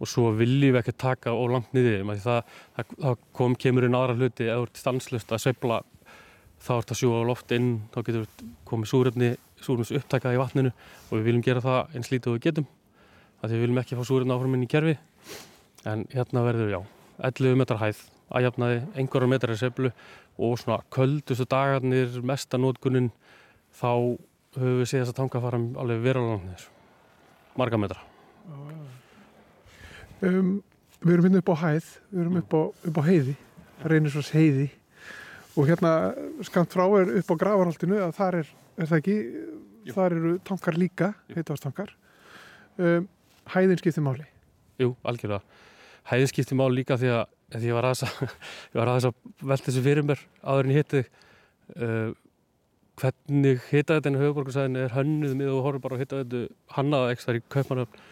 Og svo viljum við ekki taka og langt niður því það, það, það kom, kemur inn aðra hluti. Eða þú ert stanslust að sveifla þá ert að sjúa á loft inn þá getur komið súrefni súrefnis upptækað í vatninu og við viljum gera það eins lítið og við getum því við viljum ekki fá súrefni áfram inn í kerfi. En hérna verður já 11 metrar hæð að jafnaði einhverjar metrar í sveiflu og svona köldustu dagarnir mestanótkunin þá höfum við séð þess að tanga fara alveg verulega marga metra. Um, Við erum hérna upp á hæð við erum upp á, upp á heiði Reynisvars heiði og hérna skamt frá er upp á gravarholtinu að þar er, er það ekki Jú. þar eru tankar líka heitastankar um, Hæðin skiptir máli. Jú, algjörlega. Hæðin skiptir máli líka því að því ég var aðeins að, að velta þessu fyrir mér áður en ég hitti uh, hvernig hitaðetinn í höfuborgarsæðinu er hönnuð með og horfður bara á hitaðetu hannaða ekstra í Kaupmannöfn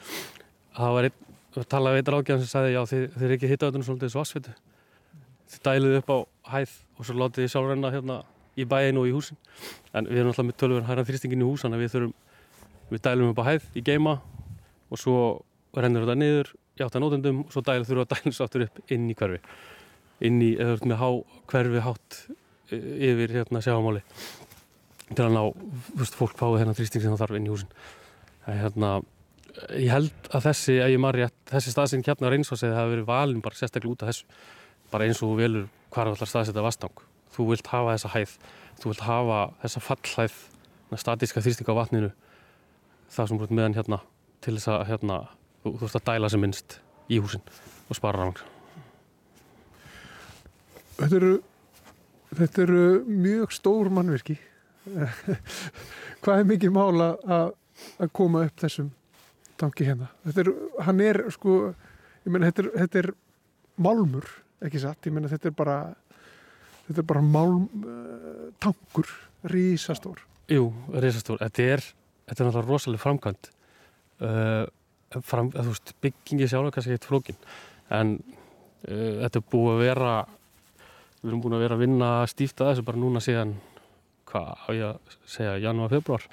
það var einn, talaði veitar ágjörðan sem sagði já þið, þið er ekki hitaðetun svolítið svasvitu þið dæluðu upp á hæð og svo látið þið sjálfrenna hérna í bæinu og í húsin. En við erum alltaf með tölvun hæran þrýstingin í húsan við þurfum, við dælum upp á hæð í geima og svo rennur þetta niður í áttanótendum og svo dælu þurfum að dælum svo aftur upp inn í hverfi. Inn í, eða með há, hverfi hátt e, yfir hérna sjáamáli til að ná, veist, fólk fáið þennan þrýsting sem það þarf inn í húsin. Hérna, ég held að þessi að ég marri að þessi staðsinn hérna reynsvarsið hafi verið valin bara sérstaklega út af þessu. Bara eins og þú velur hvar allar staðsetta vastang þú vilt hafa þessa hæð þú vilt hafa þessa fallhæð statíska þrýsting á vatninu það sem brútt meðan hérna til þess að hérna, þú þurft að dæla sem minnst í húsin og spara rafang Þetta eru þetta eru mjög stór mannverki hvað er mikið mála að, að koma upp þessum tanki hérna? Er, hann er sko mena, þetta, er, þetta er málmur ekki satt, ég menna þetta er bara þetta er bara málm uh, tankur, rísastór Jú, rísastór, þetta er þetta er náttúrulega rosalega framkvæmt uh, fram, þú veist byggingi sjálf kannski eitt flókin en uh, þetta er búið að vera við erum búin að vera að vinna stíft að þessu bara núna síðan hvað á ég að segja, janúar, februar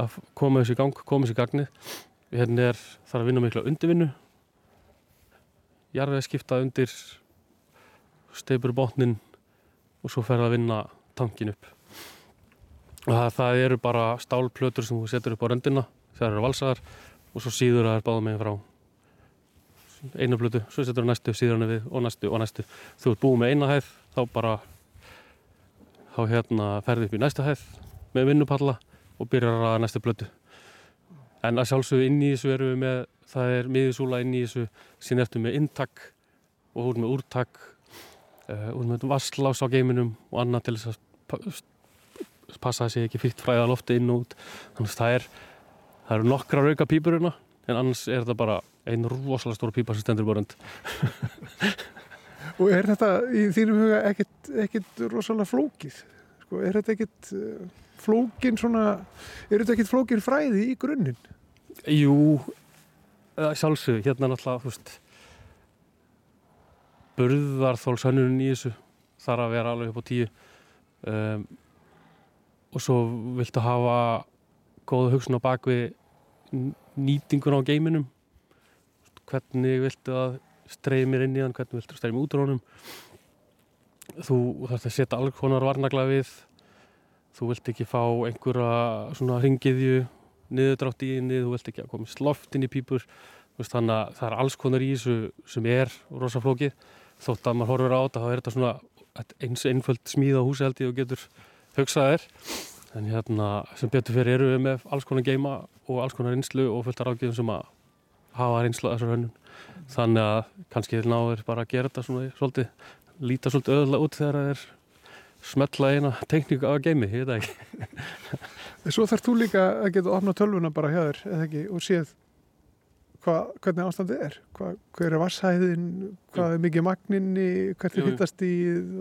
að koma þessu í gang, koma þessu í gagnið. Hérna er þar að vinna miklu undirvinnu. Jarðið skipta undir steipur botnin og svo fer að vinna tankin upp. Það, það eru bara stálplötur sem þú setur upp á röndina þegar það eru valsaðar og svo síður það er báða meginn frá. Einu plötu, svo setur það næstu síður hann við og næstu og næstu. Þú ert búið með eina hæð þá bara þá hérna ferði upp í næsta hæð með vinnupalla og byrjar að næsta blödu en að sjálfsögðu inn í þessu erum við með það er miðjusúla inn í þessu sín eftir með intak og hún með úrtak uh, hún með vasslás á geiminum og annað til þess að passa sé ekki fyrst fræða lofti inn og út. Þannig að það er það eru nokkra rauka pípur hérna en annars er þetta bara einn rosalega stór pípa sem stendur borðand Og er þetta í þínum huga ekkert, ekkert rosalega flókið? Sko, er þetta ekkert uh, flókin svona, er þetta ekkert flókin fræði í grunninn? Jú, sjálfsög, hérna náttúrulega, þú veist, burðarþólsönnun í þessu þarf að vera alveg upp á tíu um, og svo viltu hafa góða hugsun á bakvið nýtingun á geiminum hvernig viltu að streymir inn í hann, hvernig viltu streymi út á honum. Þú þarfst að setja alls konar varnagla við. Þú vilt ekki fá einhverja svona ringiðju niðurdrátt í inni, þú vilt ekki að komast loft inn í pípur. Veist, þannig að það er alls konar í þessu sem er rosaflókið, þótt að maður horfur á þetta þá er þetta svona eins einföld smíða húsi held ég og getur hugsaðir en hérna sem betur fyrir eru við með alls konar geima og alls konar einslu og fullt af rákjöfum sem að hafa einslu að þessar hönnun þannig að kannski náður bara að gera þetta svona svolítið, líta svolítið öðulega út þegar það er smetla eina tekníku á geimi, ég veit ekki. En svo þarf þú líka að geta opna tölvuna bara hjá þér, eða ekki, og séð hva, hvernig ástandið er. Hva, hver er vassæðin, hvað er mikið magninni, er jú. hittast í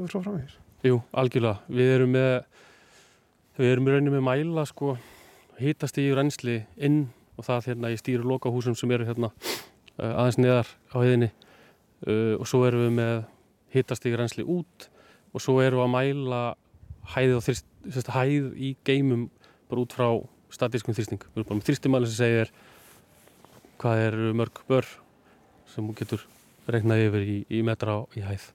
og svo framvegis. Jú, algjörlega. Við erum með, við erum í rauninni með mæla, sko, hítast í reynsli inn og það hérna í stýru lokahúsum sem eru hérna aðeins neðar á heiðinni. Uh, og svo erum við með hítast í reynsli út og svo erum við að mæla hæðið og þrist, þrist, hæð í geimum bara út frá statískum þrýsting. Við erum bara með þrýstimæli sem segir hvað er mörg bör sem þú getur reiknað yfir í, í metra í hæð.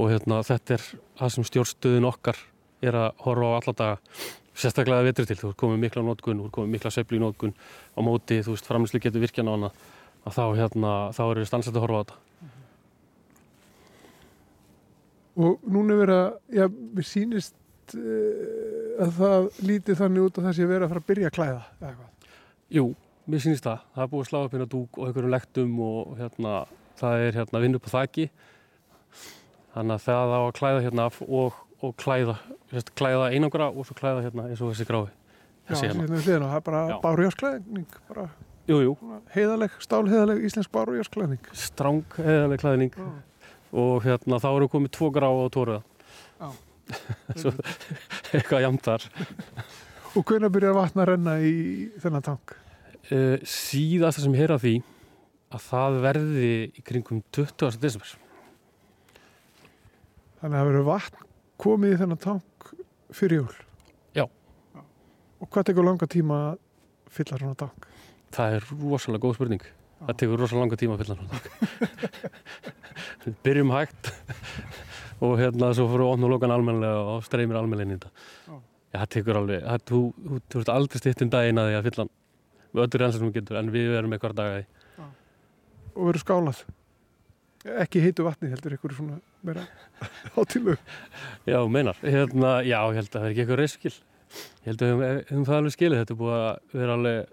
Og hérna, þetta er það sem stjórnstöðin okkar er að horfa á alla daga sérstaklega vetri til, þú ert komið mikla nótgun þú ert komið mikla sveiflu í nótgun á móti, þú veist, framlýslu getur virkjan á hana að þá, hérna, þá eru stansætt að horfa á þetta. Og núna er að, já, mér sýnist uh, að það lítið þannig út að það sé verið að fara að byrja að klæða, eða hvað. Jú, mér sýnist það, það er búið að slá upp hérna dúk og einhverjum lektum og hérna, það er hérna vinn upp á þakki þannig að það á að klæða hérna af og, og klæða, sérst, klæða einangra og svo klæða hérna eins og þessi gráfi Já, hérna, hérna það er bara Já. bárujársklæðning, bara jú, jú, heiðaleg, stálheiðaleg íslensk bárujársklæðning. stráng eðaleg klæðning og hérna þá eru komið tvo grá á tóruða Já. Svo eitthvað jamt þar Og hvenær byrjar vatn að renna í þennan tank? uh, síðast sem ég heyra því að það verði í kringum 20. desember Þannig að það verður vatn komið í þennan tank fyrir jól. Já. Og hvað tekur langa tíma að fylla svona tank? Það er rosalega góð spurning. Það tekur rosalega langa tíma að fylla hann við byrjum hægt og hérna svo fyrir ofn og lokan almennilega og streymir almennilega inn í þetta. Já. Já, það tekur alveg, það, þú, þú, þú ert aldrei stitt um daginn að því að fylla hann með öllu reynsla sem þú getur, en við erum eitthvað daga í. Og verður skálað? Ekki heitu vatni, heldur ykkur svona meira hátílu. Já, meinar, hérna, já, ég held að það er ekki eitthvað reyskil ég held að við höfum það alveg skilið. Þetta er búið að vera alveg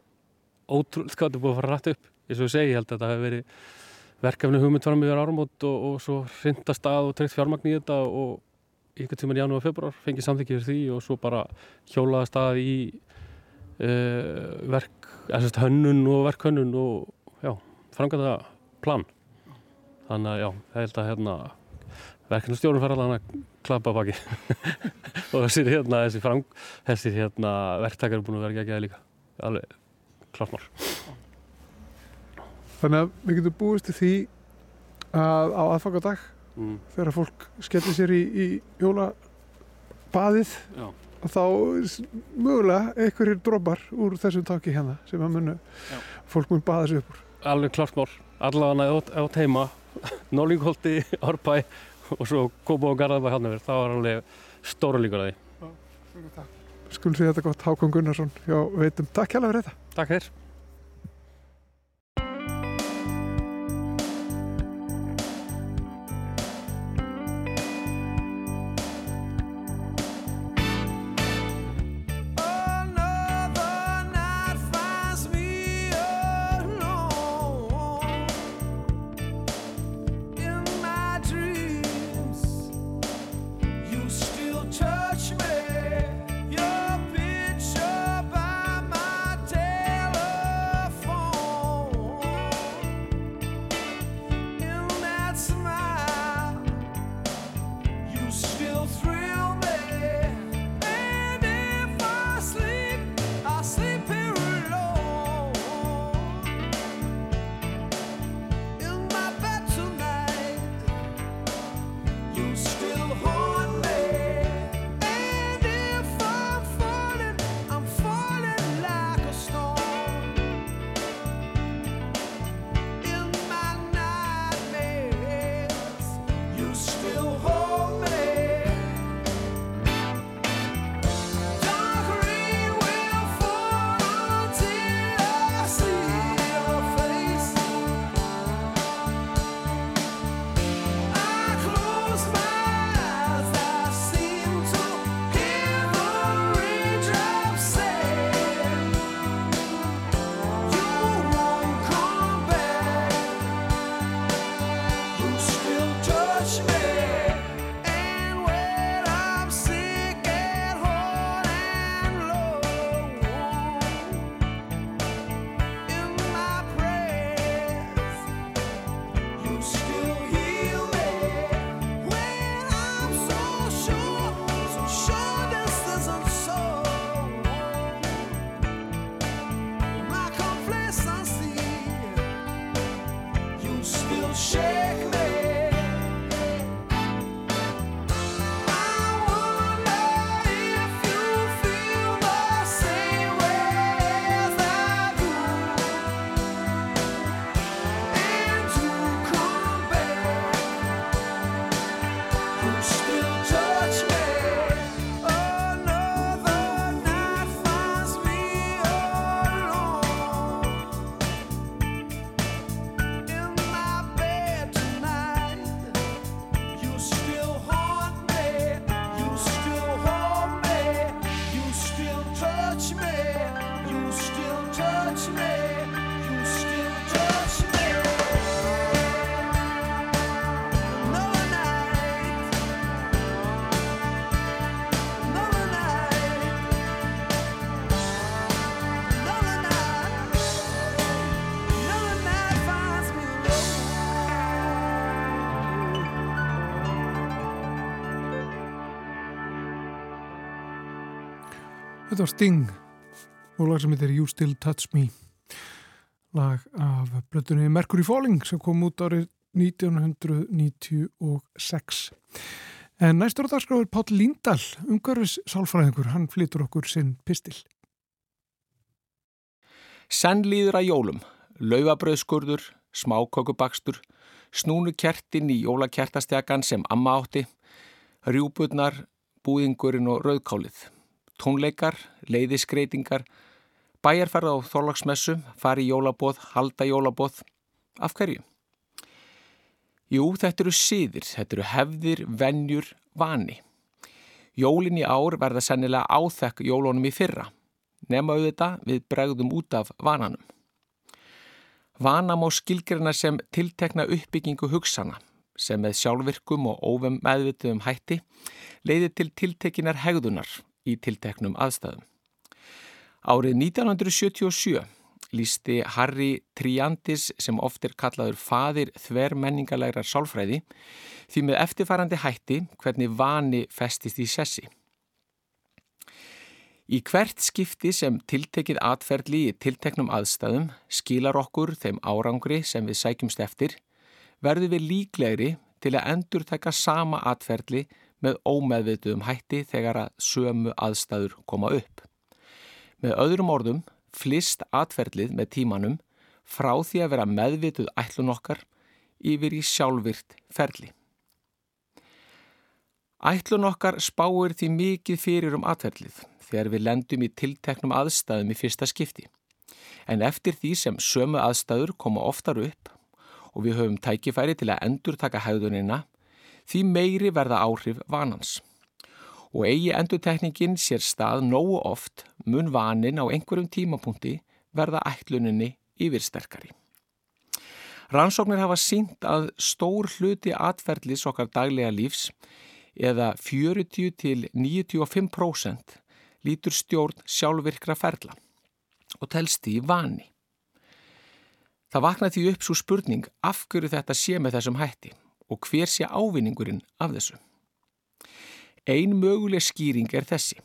ótrúlega, hvað þetta er búið að fara rætt upp. Eins og ég segi, ég held að þetta hefur verið verkefni hugmynd fram yfir áramót og, og svo hrinda stað og treykt fjármagn í þetta og ykkur tíman í janúar og februar fengið samþykki fyrir því og svo bara hjólaða stað í uh, verk, sérst hönnun og verkhönnun og já, framkvæmda plan. Þannig að já, það held að hérna verkefnastjórun fara allan að klappa baki og þessir hérna, þessi fram, þessir hérna verktakar er búin að vera ekki að líka. Alveg klart mál Þannig að við getum búist til því að á aðfangadag mm. þegar fólk skellir sér í, í jólabaðið Já. og þá mögulega einhverjir dropar úr þessum taki hérna sem að munu Já. fólk mun baða sig upp úr. alveg klart mál, allavega á teima Nólingholti, Árbæ og svo Kópa og Garðabæ hann yfir, þá er alveg stóra líkur að því Skulum segja þetta gott Hákon Gunnarsson hjá Veitum. Takk hjá fyrir þetta. Takk þér Þetta var Sting og lag sem heitir You Still Touch Me. Lag af blötunni Mercury Falling sem kom út árið 1996 En næstur á dagskráður Páll Líndal umhverfis sálfræðingur, hann flytur okkur sinn pistil. Senn líður að jólum, laufabröðskurður, smákökubakstur, snúnu kertin í jólakertastjakan sem amma átti, rjúbutnar, búðingurinn og rauðkálið, tónleikar, leiðiskreitingar, bæjarferð á þorlagsmessu, fari jólabóð, halda jólabóð. Af hverju? Jú, þetta eru síðir, þetta eru hefðir, venjur, vani. Jólin í ár verða sennilega áþekk jólunum í fyrra nema auðvitað við bregðum út af vananum. Vana má skilgrina sem tiltekna uppbyggingu hugsana sem með sjálfvirkum og óvem meðvituðum hætti leiði til tiltekinar hegðunar í tilteknum aðstæðum. Árið 1977 lísti Harry Triandis sem oft er kallaður fadir þvermenningalegrar sálfræði því með eftirfærandi hætti hvernig vani festist í sessi. Í hvert skipti sem tiltekið atferðli í tilteknum aðstæðum skilar okkur þeim árangri sem við sækjumst eftir, verður við líklegri til að endur taka sama atferðli með ómeðvituðum hætti þegar að sömu aðstæður koma upp. Með öðrum orðum flist atferðlið með tímanum frá því að vera meðvituð ætlun okkar yfir í sjálfvirt ferli. Ætlun okkar spáir því mikið fyrir um atferðlið þegar við lendum í tilteknum aðstæðum í fyrsta skipti. En eftir því sem sömu aðstæður koma oftar upp og við höfum tækifæri til að endur taka hæðunina, því meiri verða áhrif vanans. Og eigi endurtekningin sér stað nógu oft mun vanin á einhverjum tímapunkti verða ætluninni yfirsterkari. Rannsóknir hafa sínt að stór hluti atferðlis okkar daglega lífs eða 40 til 95% lítur stjórn sjálfvirkra ferla og telst í vani. Það vaknaði því upp svo spurning af hverju þetta sé með þessum hætti og hver sé ávinningurinn af þessu. Ein möguleg skýring er þessi.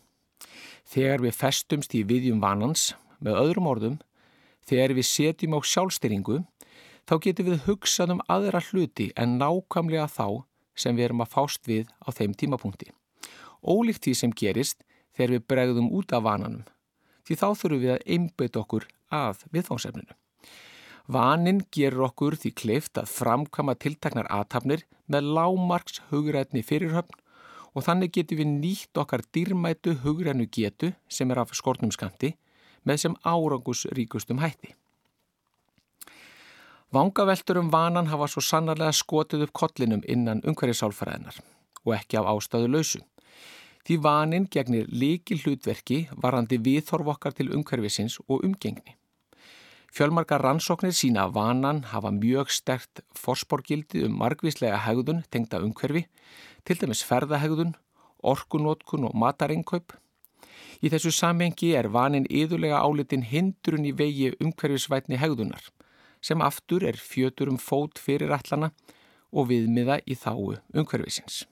Þegar við festumst í viðjum vanans, með öðrum orðum, þegar við setjum á sjálfstyringu, þá getum við hugsað um aðra hluti en nákvæmlega þá sem við erum að fást við á þeim tímapunkti. Ólíkt því sem gerist þegar við bregðum út af vananum, því þá þurfum við að einbytta okkur að viðfángsefninu. Vanin gerur okkur því kleift að framkama tiltaknar aðtapnir með lámarks hugrætni fyrirhöfn og þannig getum við nýtt okkar dýrmætu hugrænu getu sem er af skortnum skamti með sem árangus ríkustum hætti. Vangaveltur um vanan hafa svo sannarlega skotið upp kollinum innan umhverjusálfræðinar og ekki af ástæðu lausu. Því vanin gegnir líki hlutverki varandi viðþorf okkar til umhverfisins og umgengni. Fjölmarkar rannsóknir sína að vanan hafa mjög stert forsporgildi um margvíslega hegðun tengda umhverfi, til dæmis ferðahegðun, orkunótkun og matareinkaup. Í þessu samhengi er vanin yðurlega álitin hindrun í vegi umhverfisvætni hegðunar, sem aftur er fjötur um fót fyrir allana og viðmiða í þáu umhverfisins.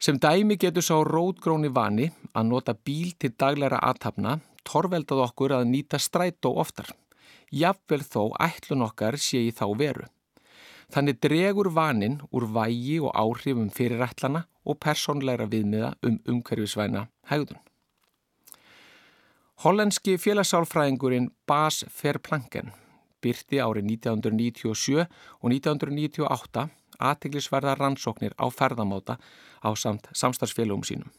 Sem dæmi getur sá rótgróni vani að nota bíl til daglæra aðtapna torveldað okkur að nýta strætó oftar. Jafnvel þó ætlun okkar sé í þá veru. Þannig dregur vanin úr vægi og áhrifum fyrirætlana og persónleira viðmiða um umhverfisvæna hegðun. Hollenski félagssálfræðingurinn Bas Verplanken byrti árið 1997 og 1998 aðteglisverða rannsóknir á ferðamáta á samt samstagsfélagum sínum.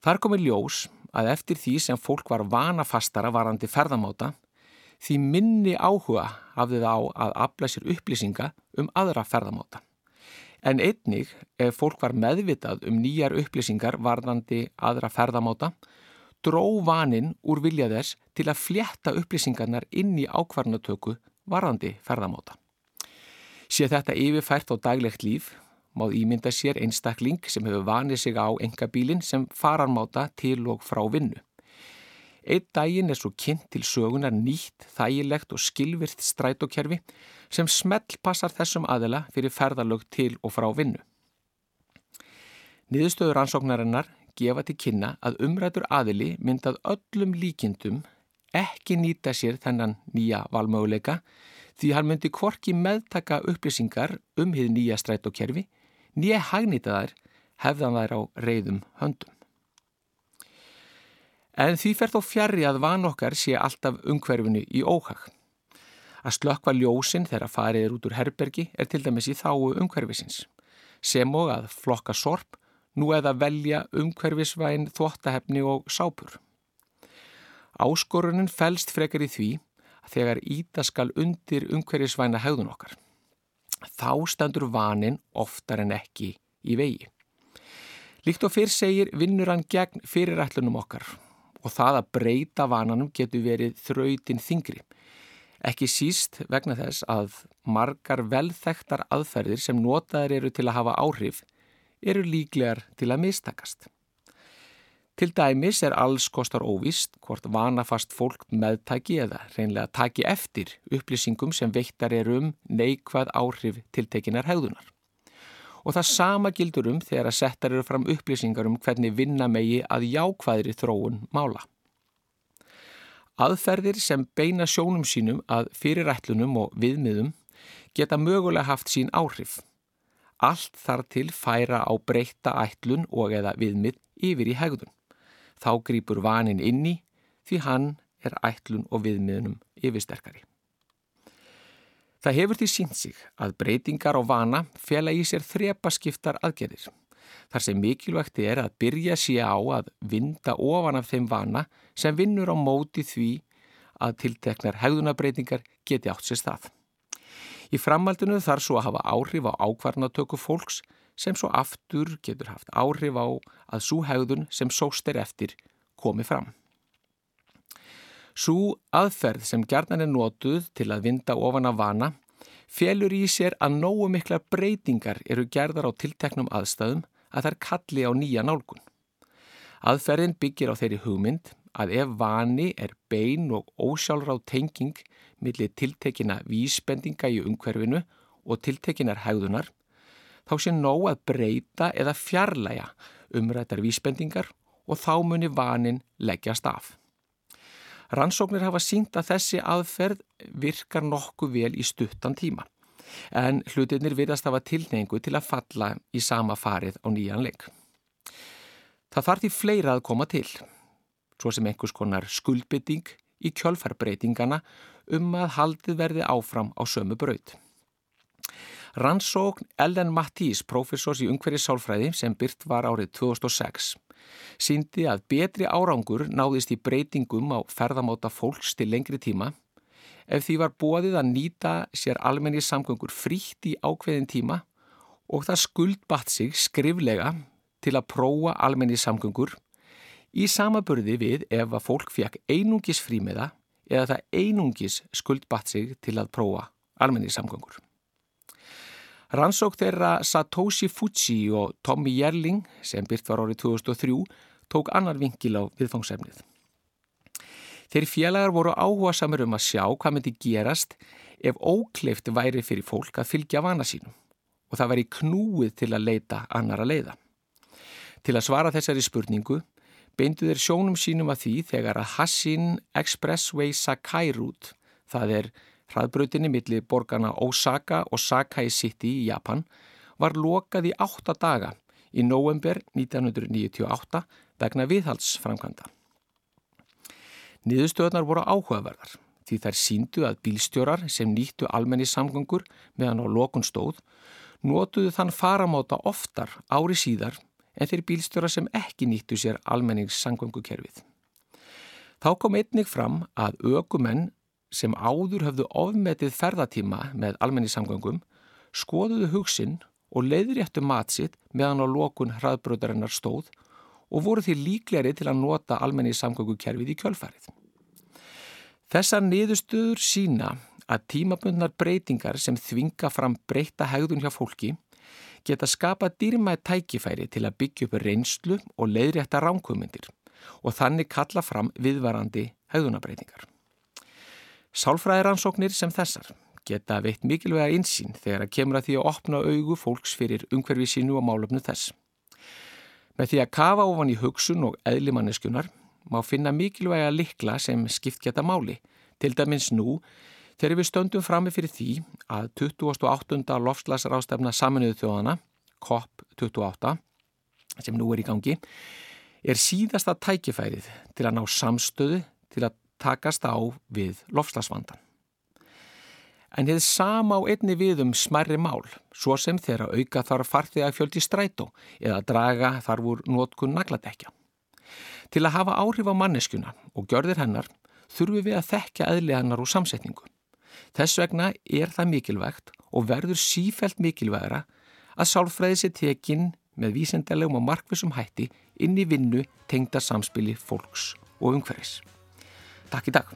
Þar komi ljós að eftir því sem fólk var vanafastara varandi ferðamáta því minni áhuga hafði það á að afla sér upplýsinga um aðra ferðamáta. En einnig ef fólk var meðvitað um nýjar upplýsingar varðandi aðra ferðamáta dró vaninn úr vilja þess til að flétta upplýsingarnar inn í ákvarnatöku varðandi ferðamáta. Sé þetta yfirfært á daglegt líf, máð ímynda sér einstakling sem hefur vanið sig á engabílin sem fararmáta til og frá vinnu. Eitt daginn er svo kynnt til sögunar nýtt, þægilegt og skilvirt strætókerfi sem smell passar þessum aðela fyrir ferðalög til og frá vinnu. Niðurstöður ansóknarinnar gefa til kynna að umrætur aðili myndað öllum líkindum ekki nýta sér þennan nýja valmöguleika því hann myndi kvorki meðtaka upplýsingar um hið nýja strætókerfi nýja hagnýta þær hefðan þær á reyðum höndum. En því fer þó fjari að van okkar sé alltaf umhverfinu í óhag. Að slökva ljósin þegar farið er út úr herbergi er til dæmis í þáu umhverfisins, sem og að flokka sorp nú eða velja umhverfisvæn þvóttahefni og sápur. Áskorunin fælst frekar í því að þegar íta skal undir umhverfisvæna hegðun okkar. Þá standur vanin oftar en ekki í vegi. Líkt og fyrr segir vinnur hann gegn fyrirætlunum okkar og það að breyta vananum getur verið þrautin þingri. Ekki síst vegna þess að margar velþektar aðferðir sem notaðir eru til að hafa áhrif eru líklegar til að mistakast. Til dæmis er alls kostar óvist hvort vanafast fólk meðtæki eða reynlega taki eftir upplýsingum sem veittar eru um neikvað áhrif tiltekinar hegðunar. Og það sama gildur um þegar að settar eru fram upplýsingar um hvernig vinna megi að jákvæðri þróun mála. Aðferðir sem beina sjónum sínum að fyrirætlunum og viðmiðum geta mögulega haft sín áhrif. Allt þar til færa á breyta ætlun og eða viðmið yfir í hegðun. Þá grýpur vanin inni því hann er ætlun og viðmiðnum yfirsterkari. Það hefur því sínt sig að breytingar á vana fela í sér þrepaskiptar aðgerðir. Þar sem mikilvægt er að byrja sér á að vinda ofan af þeim vana sem vinnur á móti því að tilteknar hegðunabreitingar geti átt sér stað. Í framhaldinu þarf svo að hafa áhrif á ákvarnatöku fólks sem svo aftur getur haft áhrif á að svo hegðun sem sóst er eftir komi fram. Svo aðferð sem gerðan er notuð til að vinda ofan af vana felur í sér að nógu mikla breytingar eru gerðar á tilteknum aðstæðum að þær kalli á nýja nálgun. Aðferðin byggir á þeirri hugmynd að ef vani er bein og ósjálfráð tenging millir tiltekina vísbendinga í umhverfinu og tiltekinar hegðunar, þá sé nóg að breyta eða fjarlæga umrættar vísbendingar og þá muni vanin leggjast af. Rannsóknir hafa sínt að þessi aðferð virkar nokkuð vel í stuttan tíma en hlutinir virðast hafa tilneingu til að falla í sama farið á nýjan leik. Það þarf því fleira að koma til, svo sem einhvers konar skuldbytting í kjölfarbreytingana um að haldið verði áfram á sömu braut. Rannsókn Ellen Mattís, professors í ungverið sálfræði sem byrt var árið 2006, síndi að betri árangur náðist í breytingum á ferðamáta fólks til lengri tíma ef því var bóðið að nýta sér almenni samgöngur frítt í ákveðin tíma og það skuldbatt sig skriflega til að prófa almenni samgöngur í samaburði við ef að fólk fekk einungis frímiða eða það einungis skuldbatt sig til að prófa almenni samgöngur. Rannsók þeirra Satoshi Fuji og Tommy Jerling sem byrt var árið 2003 tók annar vinkil á viðfangsefnið. Þeir félagar voru áhuga samur um að sjá hvað myndi gerast ef ókleift væri fyrir fólk að fylgja vana sínum og það væri knúið til að leita annara leiða. Til að svara þessari spurningu beindu þeir sjónum sínum að því þegar að Hassin Expressway Sakai Route, það er hraðbrautinni milli borgarna Osaka og Sakai City í Japan, var lokað í átta daga í november 1998 vegna viðhaldsframkvæmda. Niðurstöðnar voru áhugaverðar því þær síndu að bílstjórar sem nýttu almenni samgöngur meðan á lokun stóð notuðu þann faramáta oftar ári síðar en þeir bílstjórar sem ekki nýttu sér almenningssamgöngukerfið. Þá kom einnig fram að ökumenn sem áður höfðu ofmetið ferðatíma með almenningssamgöngum skoðuðu hugsin og leiðréttu matsitt meðan á lokun hraðbröðarinnar stóð og voru því líkleri til að nota almenningssamgöngukerfið í kjölfarið. Þessar niðurstöður sína að tímabundnar breytingar sem þvinga fram breyta hegðun hjá fólki geta skapað dýrmæð tækifæri til að byggja upp reynslu og leiðrétta ránkumundir og þannig kalla fram viðvarandi hegðunabreitingar. Sálfræðiransóknir sem þessar geta veitt mikilvæga einsýn þegar að kemur að því að opna augu fólks fyrir umhverfi sínu og málöfnu þess. Með því að kafa ofan í hugsun og eðlimanniskunar má finna mikilvæga likla sem skipt geta máli, til dæmins nú þegar við stöndum frammi fyrir því að 28. lofslagsrástefna saminuðu þjóðana, COP28, sem nú er í gangi, er síðasta tækifærið til að ná samstöðu til að takast á við lofslagsvandan. En hefði sama á einni við um smerri mál, svo sem þegar að auka þarf farþið að fjöldi strætó eða draga þarf úr nótkun nagladekja. Til að hafa áhrif á manneskuna og gjörðir hennar þurfum við að þekka eðli hennar úr samsetningu. Þess vegna er það mikilvægt og verður sífælt mikilvægra að sálfræði sér tekinn með vísendalegum og markvissum hætti inn í vinnu tengda samspili fólks og umhverfis. Takk í dag.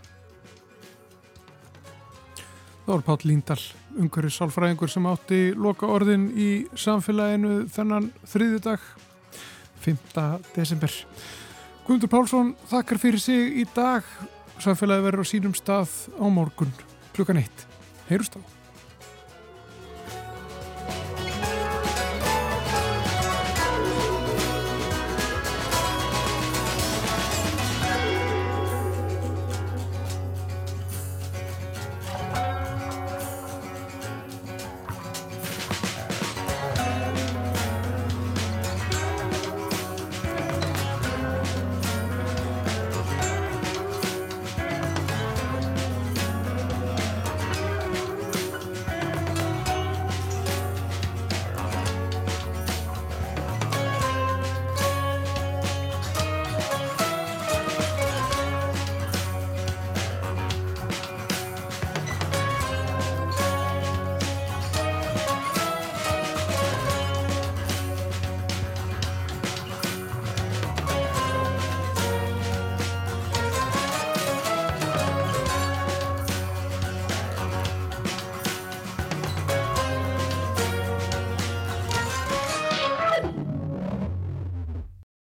Það var Páll Líndal, umhverfis sálfræðingur sem átti loka orðin í samfélaginu þennan þriðudag, 5. desember. Guðmundur Pálsson þakkar fyrir sig í dag. Samfélagi verður á sínum stað á morgun klukkan eitt. Heyrust á.